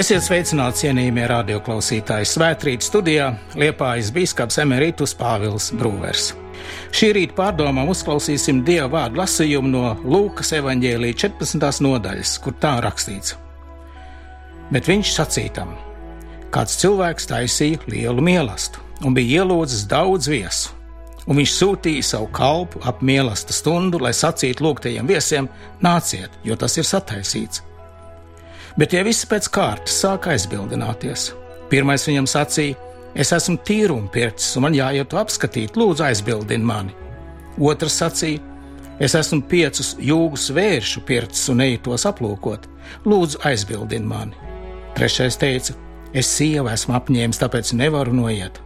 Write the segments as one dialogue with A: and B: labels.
A: Esiet sveicināti cienījamie radioklausītāji Svētrīt studijā Liepājas bīskaps Emerītus Pāvils Brūvers. Šī rīta pārdomām uzklausīsim Dieva vārdu lasījumu no Lūkas evaņģēlīja 14. nodaļas, kur tā rakstīts. Bet viņš sacītam, kāds cilvēks taisīja lielu mīlestību un bija ielūdzis daudz viesu, un viņš sūtīja savu kalpu ap mīlestību stundu, lai sacītu lūgtajiem viesiem: nāciet, jo tas ir sataisīts bet tie visi pēc kārtas sāka aizbildināties. Pirmais viņam sacīja: Es esmu tīruma pircis, un man jāiet apskatīt, lūdzu, aizbildini mani. Otrs sacīja: Es esmu piecus jūgus vēršu pircis un eju tos aplūkot, lūdzu, aizbildini mani. Trešais teica: Es sievu esmu apņēmis, tāpēc nevaru noiet.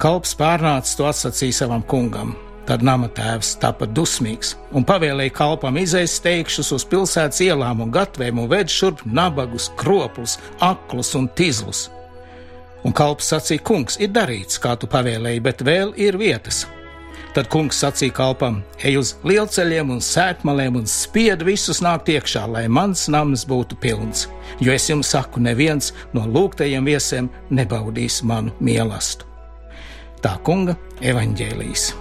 A: Kalps pārnācis to atsacīja savam kungam, Tad nama tēvs tapa dusmīgs un pavēlēja kalpam izēst steigšus uz pilsētas ielām un gatvēm un ved šurp nabagus, kropus, aklus un tizlus. Un kalps sacīja: Kungs, ir darīts, kā tu pavēlēji, bet vēl ir vietas. Tad kungs sacīja kalpam: Ej uz lielceļiem un sēkmaliem un spied visus nākt iekšā, lai mans nams būtu pilns. Jo es jums saku, neviens no lūgtajiem viesiem nebaudīs manu mīlestību. Tā kunga evaņģēlīs.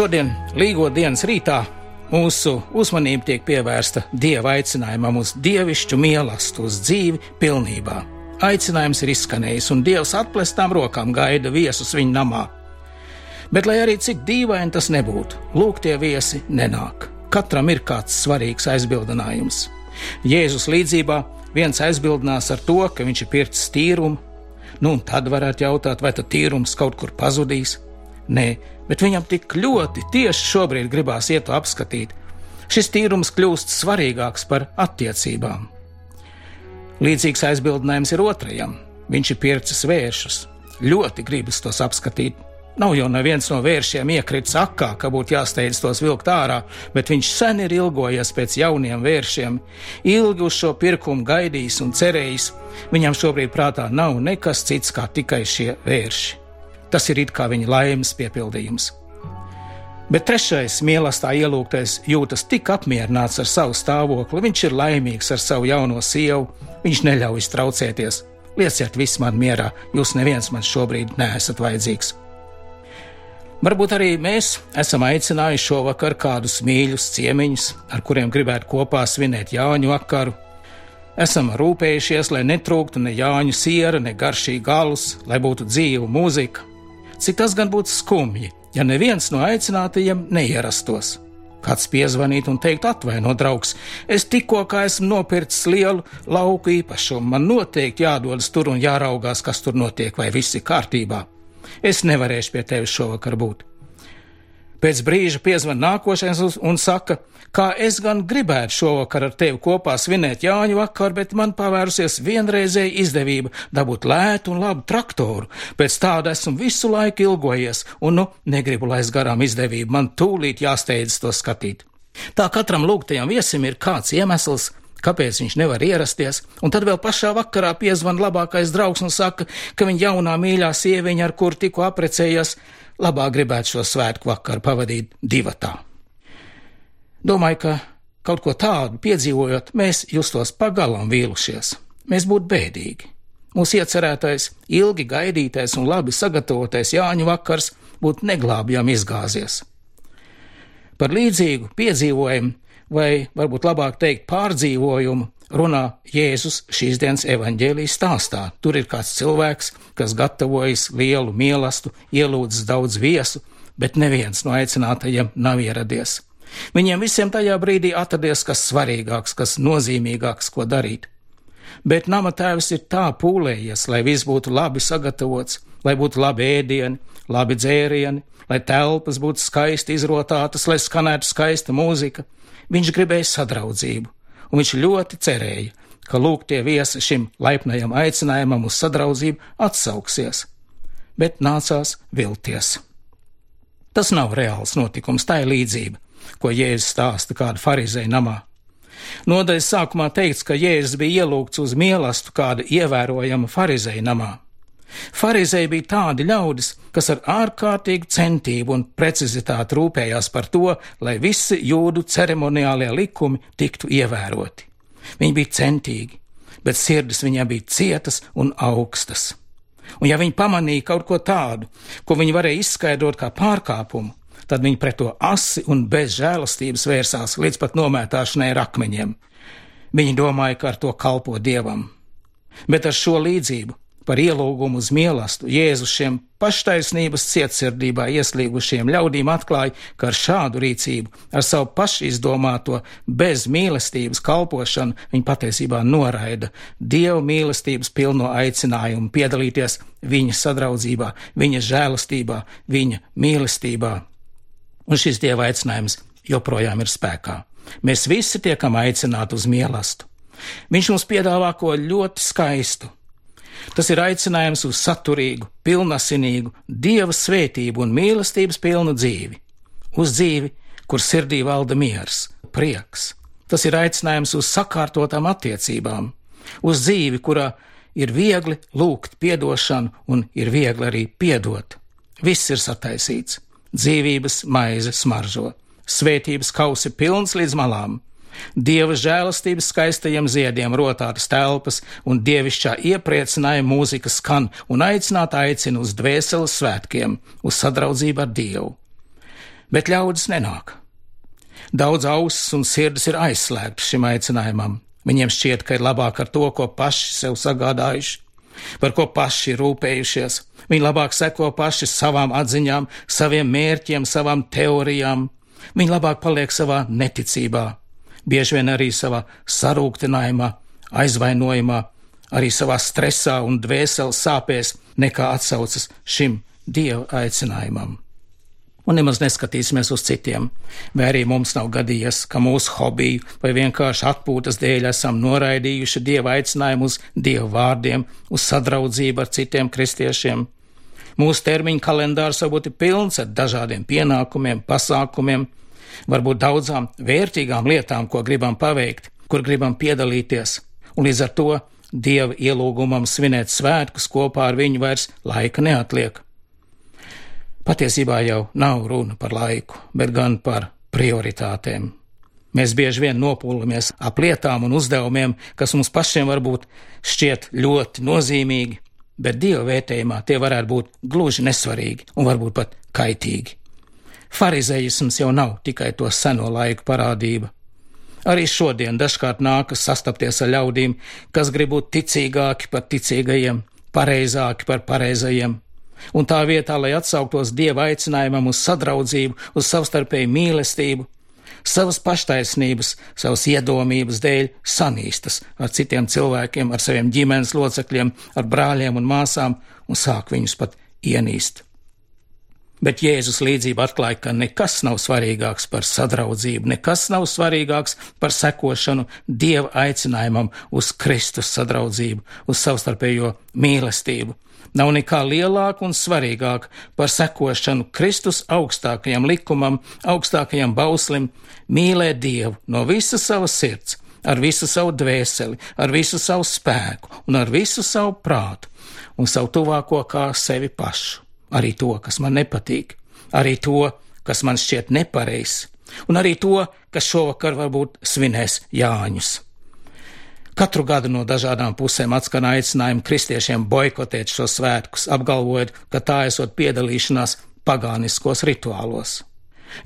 A: Šodien, Līgo dienas rītā, mūsu uzmanība tiek pievērsta Dieva aicinājumam uz dievišķu mīlestību, uz dzīvi pilnībā. Aicinājums ir izskanējis, un Dievs atklātām rokām gaida viesus viņa namā. Bet, lai arī cik dīvaini tas nebūtu, lūk, tie viesi nenāk. Katram ir kāds svarīgs aizbildinājums. Jēzus līdzībā viens aizbildinās ar to, ka viņš ir pircis tīrumu, nu un tad varētu jautāt, vai tad tīrums kaut kur pazudīs. Nē, bet viņam tik ļoti tieši šobrīd gribās iet to apskatīt. Šis tīrums kļūst svarīgāks par attiecībām. Līdzīgs aizbildinājums ir otrajam. Viņš ir pircis vēršus. Ļoti gribas tos apskatīt. Nav jau neviens no vēršiem iekritis akā, ka būtu jāsteidz tos vilkt ārā, bet viņš sen ir ilgojies pēc jauniem vēršiem, ilgi uz šo pirkumu gaidījis un cerējis. Viņam šobrīd prātā nav nekas cits kā tikai šie vērši. Tas ir it kā viņa laimes piepildījums. Bet trešais mīlestībā ielūgtais jūtas tik apmierināts ar savu stāvokli, viņš ir laimīgs ar savu jauno sievu, viņš neļauj traucēties. Lieciet visu man mierā, jūs neviens man šobrīd neesat vajadzīgs. Varbūt arī mēs esam aicinājuši šovakar kādus mīļus ciemiņus, ar kuriem gribētu kopā svinēt Jāņu vakaru. Esam rūpējušies, lai netrūktu ne Jāņu siera, ne garšīgi galus, lai būtu dzīva mūzika, Cik tas gan būtu skumji, ja neviens no aicinātajiem neierastos. Kāds piezvanītu un teikt, atvaino, draugs, es tikko kā esmu nopircis lielu lauku īpašumu, man noteikti jādodas tur un jāraugās, kas tur notiek, vai viss ir kārtībā. Es nevarēšu pie tevis šovakar būt. Pēc brīža piezvan nākošais un saka, kā es gan gribētu šovakar ar tevi kopā svinēt Jāņu vakaru, bet man pavērusies vienreizēja izdevība dabūt lētu un labu traktoru. Pēc tāda esmu visu laiku ilgojies, un nu negribu laist garām izdevību, man tūlīt jāsteidzas to skatīt. Tā katram lūgtajam viesim ir kāds iemesls, kāpēc viņš nevar ierasties, un tad vēl pašā vakarā piezvan labākais draugs un saka, ka viņa jaunā mīļā sieviņa, ar kuru tikko aprecējies, labāk gribētu šo svētku vakaru pavadīt divatā. Domāju, ka kaut ko tādu piedzīvojot, mēs justos pagalam vīlušies. Mēs būtu bēdīgi. Mūsu iecerētais, ilgi gaidītais un labi sagatavotais Jāņu vakars būtu neglābjami izgāzies. Par līdzīgu piedzīvojumu, vai varbūt labāk teikt pārdzīvojumu, runā Jēzus šīs dienas evaņģēlijas stāstā. Tur ir kāds cilvēks, kas gatavojas lielu mielastu, ielūdzis daudz viesu, bet neviens no aicinātajiem nav ieradies. Viņiem visiem tajā brīdī atradies kas svarīgāks, kas nozīmīgāks, ko darīt. Bet nama tēvs ir tā pūlējies, lai viss būtu labi sagatavots, lai būtu labi ēdieni, labi dzērieni, lai telpas būtu skaisti izrotātas, lai skanētu skaista mūzika. Viņš gribēja sadraudzību, un viņš ļoti cerēja, ka lūgtie viesi šim laipnajam aicinājumam uz sadraudzību atsauksies, bet nācās vilties. Tas nav reāls notikums, tā ir līdzība, ko Jēzus stāsta kāda farizēja namā. Nodaļas sākumā teikts, ka Jēzus bija ielūgts uz mielastu kāda ievērojama farizēja namā. Pharizēji bija tādi ļaudis, kas ar ārkārtīgu centību un precizitāti rūpējās par to, lai visi jūdu ceremoniālie likumi tiktu ievēroti. Viņi bija centīgi, bet sirdis viņiem bija cietas un augstas. Un ja viņi pamanīja kaut ko tādu, ko viņi varēja izskaidrot kā pārkāpumu, tad viņi pret to asi un bez žēlastības vērsās līdz pat nomētāšanai ar akmeņiem. Viņi domāja, ka ar to kalpo dievam. Bet ar šo līdzību par ielūgumu uz mielastu Jēzus šiem paštaisnības cietsirdībā ieslīgušiem ļaudīm atklāja, ka ar šādu rīcību, ar savu pašizdomāto bez mīlestības kalpošanu, viņi patiesībā noraida Dieva mīlestības pilno aicinājumu piedalīties viņa sadraudzībā, viņa žēlastībā, viņa mīlestībā. Un šis Dieva aicinājums joprojām ir spēkā. Mēs visi tiekam aicināti uz mielastu. Viņš mums piedāvā ko ļoti skaistu, Tas ir aicinājums uz saturīgu, pilnasinīgu, dieva svētību un mīlestības pilnu dzīvi, uz dzīvi, kur sirdī valda miers, prieks. Tas ir aicinājums uz sakārtotām attiecībām, uz dzīvi, kurā ir viegli lūgt piedošanu un ir viegli arī piedot. Viss ir sataisīts, dzīvības maize smaržo, svētības kausi pilns līdz malām, Dieva žēlastības skaistajiem ziediem rotātas telpas un dievišķā iepriecinājuma mūzika skan un aicināt aicina uz dvēseles svētkiem, uz sadraudzību ar Dievu. Bet ļaudis nenāk. Daudz ausis un sirds ir aizslēgtas šim aicinājumam. Viņiem šķiet, ka ir labāk ar to, ko paši sev sagādājuši, par ko paši ir rūpējušies. Viņi labāk seko paši savām atziņām, saviem mērķiem, savām teorijām. Viņi labāk paliek savā neticībā, bieži vien arī savā sarūktinājumā, aizvainojumā, arī savā stresā un dvēseles sāpēs, nekā atsaucas šim dieva aicinājumam. Un nemaz neskatīsimies uz citiem, vai arī mums nav gadījies, ka mūsu hobiju vai vienkārši atpūtas dēļ esam noraidījuši dieva aicinājumu uz dievu vārdiem, uz sadraudzību ar citiem kristiešiem. Mūsu termiņu kalendārs varbūt ir pilns ar dažādiem pienākumiem, pasākumiem, varbūt daudzām vērtīgām lietām, ko gribam paveikt, kur gribam piedalīties, un līdz ar to Dieva ielūgumam svinēt svētkus kopā ar viņu vairs laika neatliek. Patiesībā jau nav runa par laiku, bet gan par prioritātēm. Mēs bieži vien nopūlamies ap lietām un uzdevumiem, kas mums pašiem varbūt šķiet ļoti nozīmīgi, bet Dieva vērtējumā tie varētu būt gluži nesvarīgi un varbūt pat kaitīgi. Pharizējisms jau nav tikai to seno laiku parādība. Arī šodien dažkārt nākas sastapties ar ļaudīm, kas grib būt ticīgāki par ticīgajiem, pareizāki par pareizajiem, un tā vietā, lai atsauktos dieva aicinājumam uz sadraudzību, uz savstarpēju mīlestību, savas paštaisnības, savas iedomības dēļ sanīstas ar citiem cilvēkiem, ar saviem ģimenes locekļiem, ar brāļiem un māsām un sāk viņus pat ienīst. Bet Jēzus līdzība atklāja, ka nekas nav svarīgāks par sadraudzību, nekas nav svarīgāks par sekošanu Dieva aicinājumam uz Kristus sadraudzību, uz savstarpējo mīlestību. Nav nekā lielāka un svarīgāka par sekošanu Kristus augstākajam likumam, augstākajam bauslim, mīlēt Dievu no visas savas sirds, ar visu savu dvēseli, ar visu savu spēku un ar visu savu prātu un savu tuvāko kā sevi pašu arī to, kas man nepatīk, arī to, kas man šķiet nepareizs, un arī to, kas šovakar varbūt svinēs Jāņus. Katru gadu no dažādām pusēm atskan aicinājumi kristiešiem boikotēt šos svētkus, apgalvojot, ka tā esot piedalīšanās pagāniskos rituālos.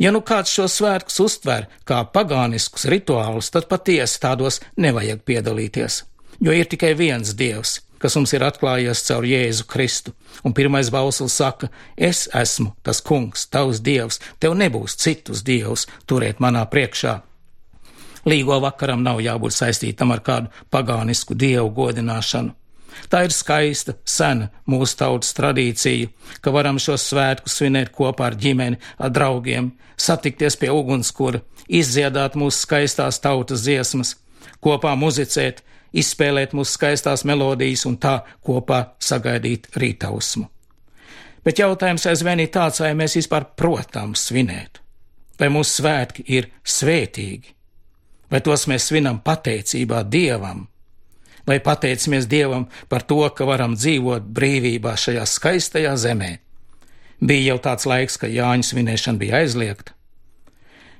A: Ja nu kāds šo svētkus uztver kā pagāniskus rituālus, tad patiesi tādos nevajag piedalīties, jo ir tikai viens dievs, kas mums ir atklājies caur Jēzu Kristu, un pirmais bauslis saka: Es esmu tas kungs, tavs dievs, tev nebūs citus dievus turēt manā priekšā. Līgo vakaram nav jābūt saistītam ar kādu pagānisku dievu godināšanu. Tā ir skaista, sena mūsu tautas tradīcija, ka varam šos svētkus svinēt kopā ar ģimeni, ar draugiem, satikties pie ugunskura, izdziedāt mūsu skaistās tautas dziesmas, kopā muzicēt, izspēlēt mūsu skaistās melodijas un tā kopā sagaidīt rītausmu. Bet jautājums aizvien ir tāds, vai mēs vispār protam svinēt, vai mūsu svētki ir svētīgi, vai tos mēs svinam pateicībā Dievam lai pateicamies Dievam par to, ka varam dzīvot brīvībā šajā skaistajā zemē. Bija jau tāds laiks, ka Jāņa svinēšana bija aizliegta.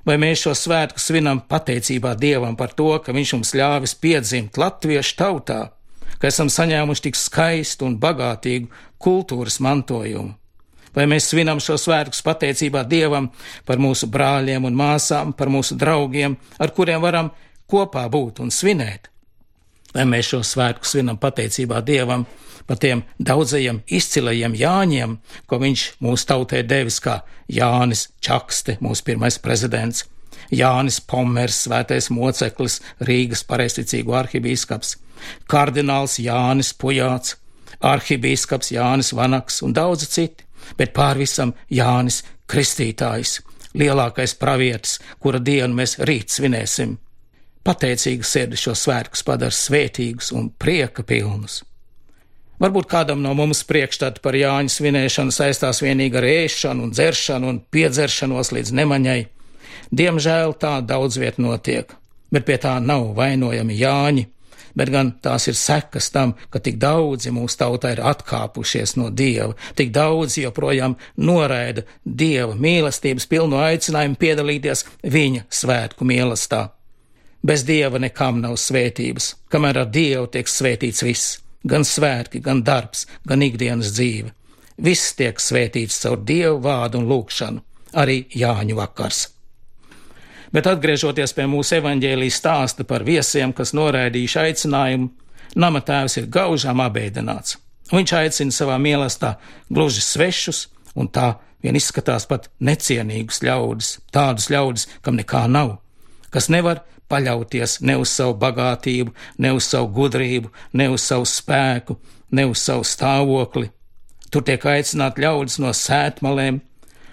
A: Vai mēs šo svētku svinam pateicībā Dievam par to, ka Viņš mums ļāvis piedzimt latviešu tautā, ka esam saņēmuši tik skaistu un bagātīgu kultūras mantojumu? Vai mēs svinam šo svētkus pateicībā Dievam par mūsu brāļiem un māsām, par mūsu draugiem, ar kuriem varam kopā būt un svinēt? lai mēs šo svētku svinam pateicībā Dievam par tiem daudzajiem izcilajiem Jāņiem, ko viņš mūsu tautai devis kā Jānis Čakste, mūsu pirmais prezidents, Jānis Pommers, svētais moceklis, Rīgas pareizticīgu arhibīskaps, kardināls Jānis Pujāts, arhibīskaps Jānis Vanaks un daudzi citi, bet pār visam Jānis Kristītājs, lielākais pravietis, kura dienu mēs rīt svinēsim pateicīga sirdi šo svētkus padara svētīgus un prieka pilnus. Varbūt kādam no mums priekšstati par Jāņa svinēšanu saistās vienīgi ar ēšanu un dzeršanu un piedzeršanos līdz nemaņai. Diemžēl tā daudz viet notiek, bet pie tā nav vainojami Jāņi, bet gan tās ir sekas tam, ka tik daudzi mūsu tautā ir atkāpušies no Dieva, tik daudzi joprojām noraida Dieva mīlestības pilnu aicinājumu piedalīties viņa svētku mīlestībā. Bez dieva nekam nav svētības, kamēr ar dievu tiek svētīts viss, gan svētki, gan darbs, gan ikdienas dzīve. Viss tiek svētīts caur dievu vārdu un lūgšanu, arī Jāņu vakars. Bet atgriežoties pie mūsu evaņģēlijas stāsta par viesiem, kas noraidījuši aicinājumu, nama tēvs ir gaužām abēdināts. Viņš aicina savā mīlestībā gluži svešus, un tā vien izskatās pat necienīgus ļaudis, tādus ļaudis, kam nekā nav, kas nevar paļauties ne uz savu bagātību, ne uz savu gudrību, ne uz savu spēku, ne uz savu stāvokli. Tur tiek aicināt ļaudis no sētmalēm,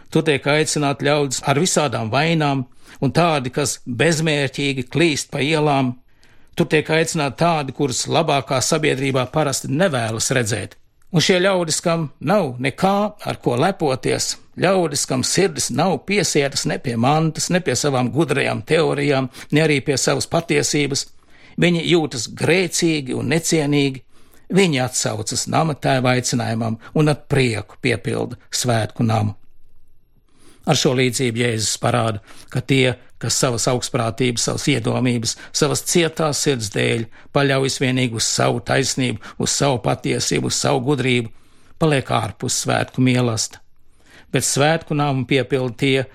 A: tur tiek aicināt ļaudis ar visādām vainām, un tādi, kas bezmērķīgi klīst pa ielām, tur tiek aicināt tādi, kurus labākā sabiedrībā parasti nevēlas redzēt. Un šie ļaudis, kam nav nekā ar ko lepoties, Ļaudis, kam sirdis nav piesietas ne pie mantas, ne pie savām gudrajām teorijām, ne arī pie savas patiesības, viņi jūtas grēcīgi un necienīgi, viņi atsaucas nama tēva aicinājumam un ar prieku piepilda svētku namu. Ar šo līdzību Jēzus parāda, ka tie, kas savas augstprātības, savas iedomības, savas cietās sirds dēļ paļaujas vienīgi uz savu taisnību, uz savu patiesību, uz savu gudrību, paliek ārpus svētku mīlestība bet svētku nāmu piepilda tie,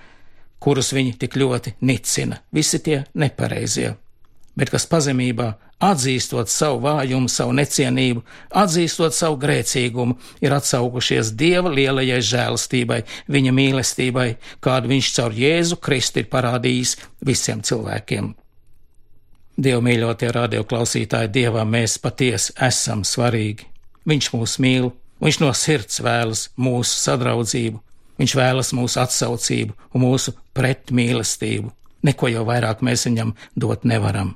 A: kurus viņi tik ļoti nicina, visi tie nepareizie, bet kas pazemībā, atzīstot savu vājumu, savu necienību, atzīstot savu grēcīgumu, ir atsaukušies Dieva lielajai žēlastībai, viņa mīlestībai, kādu viņš caur Jēzu Kristu ir parādījis visiem cilvēkiem. Dievu mīļotie radioklausītāji, Dievam mēs patiesi esam svarīgi. Viņš mūs mīl, viņš no sirds vēlas mūsu sadraudzību, Viņš vēlas mūsu atsaucību un mūsu pretmīlestību. Neko jau vairāk mēs viņam dot nevaram.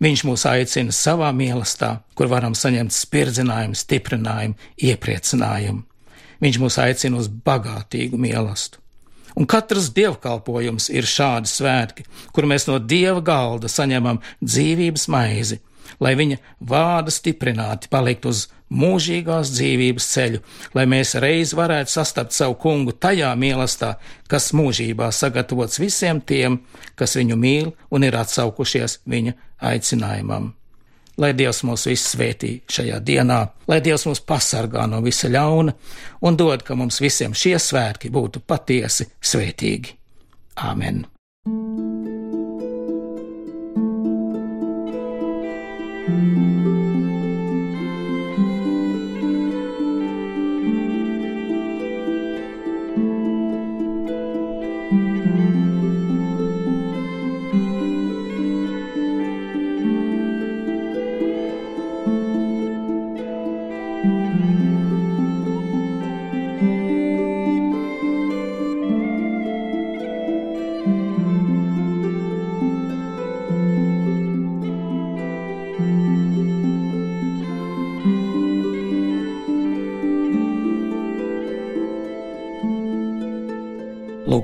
A: Viņš mūs aicina savā mīlestībā, kur varam saņemt spirdzinājumu, stiprinājumu, iepriecinājumu. Viņš mūs aicina uz bagātīgu mīlestību. Un katrs dievkalpojums ir šādi svētki, kur mēs no dieva galda saņemam dzīvības maizi, lai viņa vārda stiprināti palikt uz mūžīgās dzīvības ceļu, lai mēs reiz varētu sastapt savu kungu tajā mīlestībā, kas mūžībā sagatavots visiem tiem, kas viņu mīl un ir atsaukušies viņa aicinājumam. Lai Dievs mūs visus svētī šajā dienā, lai Dievs mūs pasargā no visa ļauna un dod, ka mums visiem šie svētki būtu patiesi svētīgi. Āmen!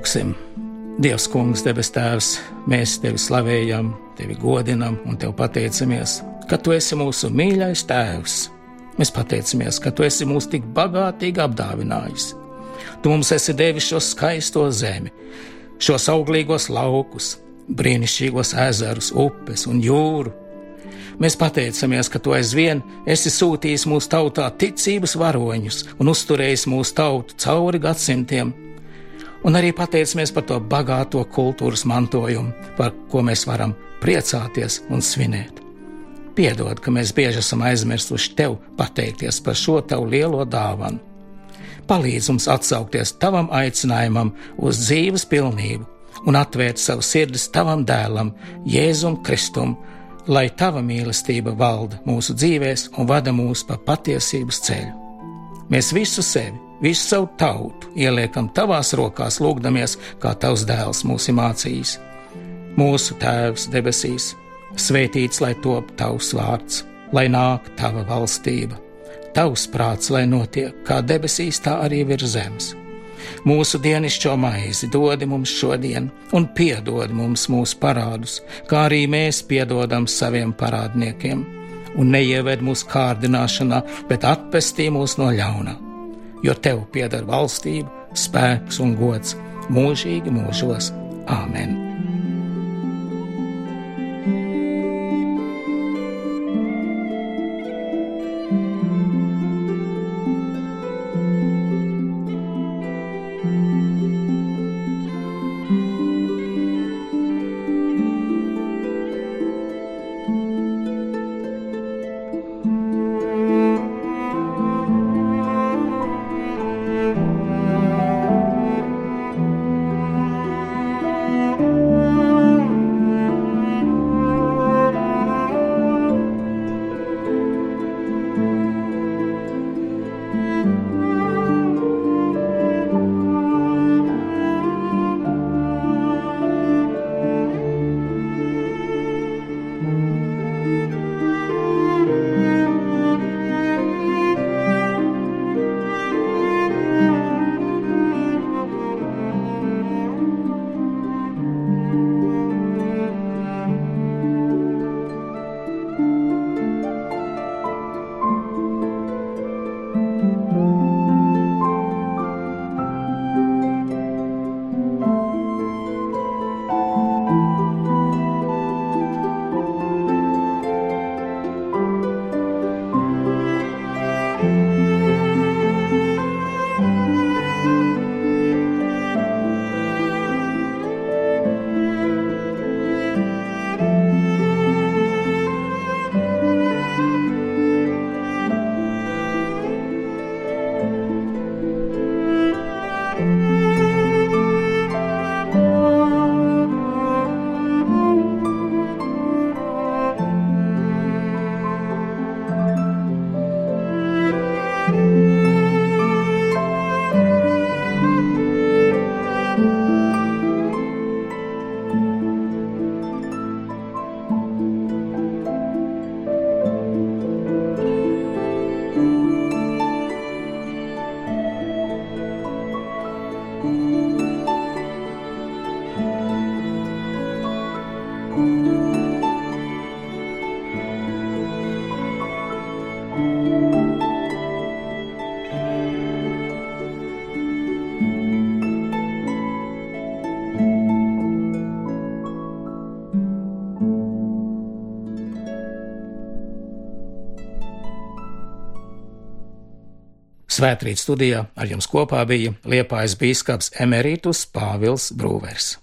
A: Lūksim! Dievs, Kungs, debes Tēvs, mēs tevi slavējam, tevi godinam un tev pateicamies, ka tu esi mūsu mīļais Tēvs. Mēs pateicamies, ka tu esi mūs tik bagātīgi apdāvinājis. Tu mums esi devis šo skaisto zemi, šos auglīgos laukus, brīnišķīgos ezerus, upes un jūru. Mēs pateicamies, ka tu aizvien esi sūtījis mūsu tautā ticības varoņus un uzturējis mūsu tautu cauri gadsimtiem un arī pateicamies par to bagāto kultūras mantojumu, par ko mēs varam priecāties un svinēt. Piedod, ka mēs bieži esam aizmirsuši tev pateikties par šo tavu lielo dāvanu. Palīdz mums atsaukties tavam aicinājumam uz dzīves pilnību un atvērt savu sirdis tavam dēlam, Jēzum Kristum, lai tava mīlestība valda mūsu dzīvēs un vada mūs pa patiesības ceļu. Mēs visu sevi visu savu tautu ieliekam tavās rokās, lūgdamies, kā tavs dēls mūs ir mācījis. Mūsu Tēvs debesīs, svētīts lai top tavs vārds, lai nāk tava valstība, tavs prāts, lai notiek kā debesīs, tā arī virs zemes. Mūsu dienascho maizi dod mums šodien, un piedod mums mūsu parādus, kā arī mēs piedodam saviem parādniekiem, un neieved mūsu kārdināšanā, bet atpestī mūs no ļauna jo tev pieder valstība, spēks un gods mūžīgi mūžos. Āmen! Svētrīt studijā ar jums kopā bija Liepājas bīskaps Emerītus Pāvils Brūvers.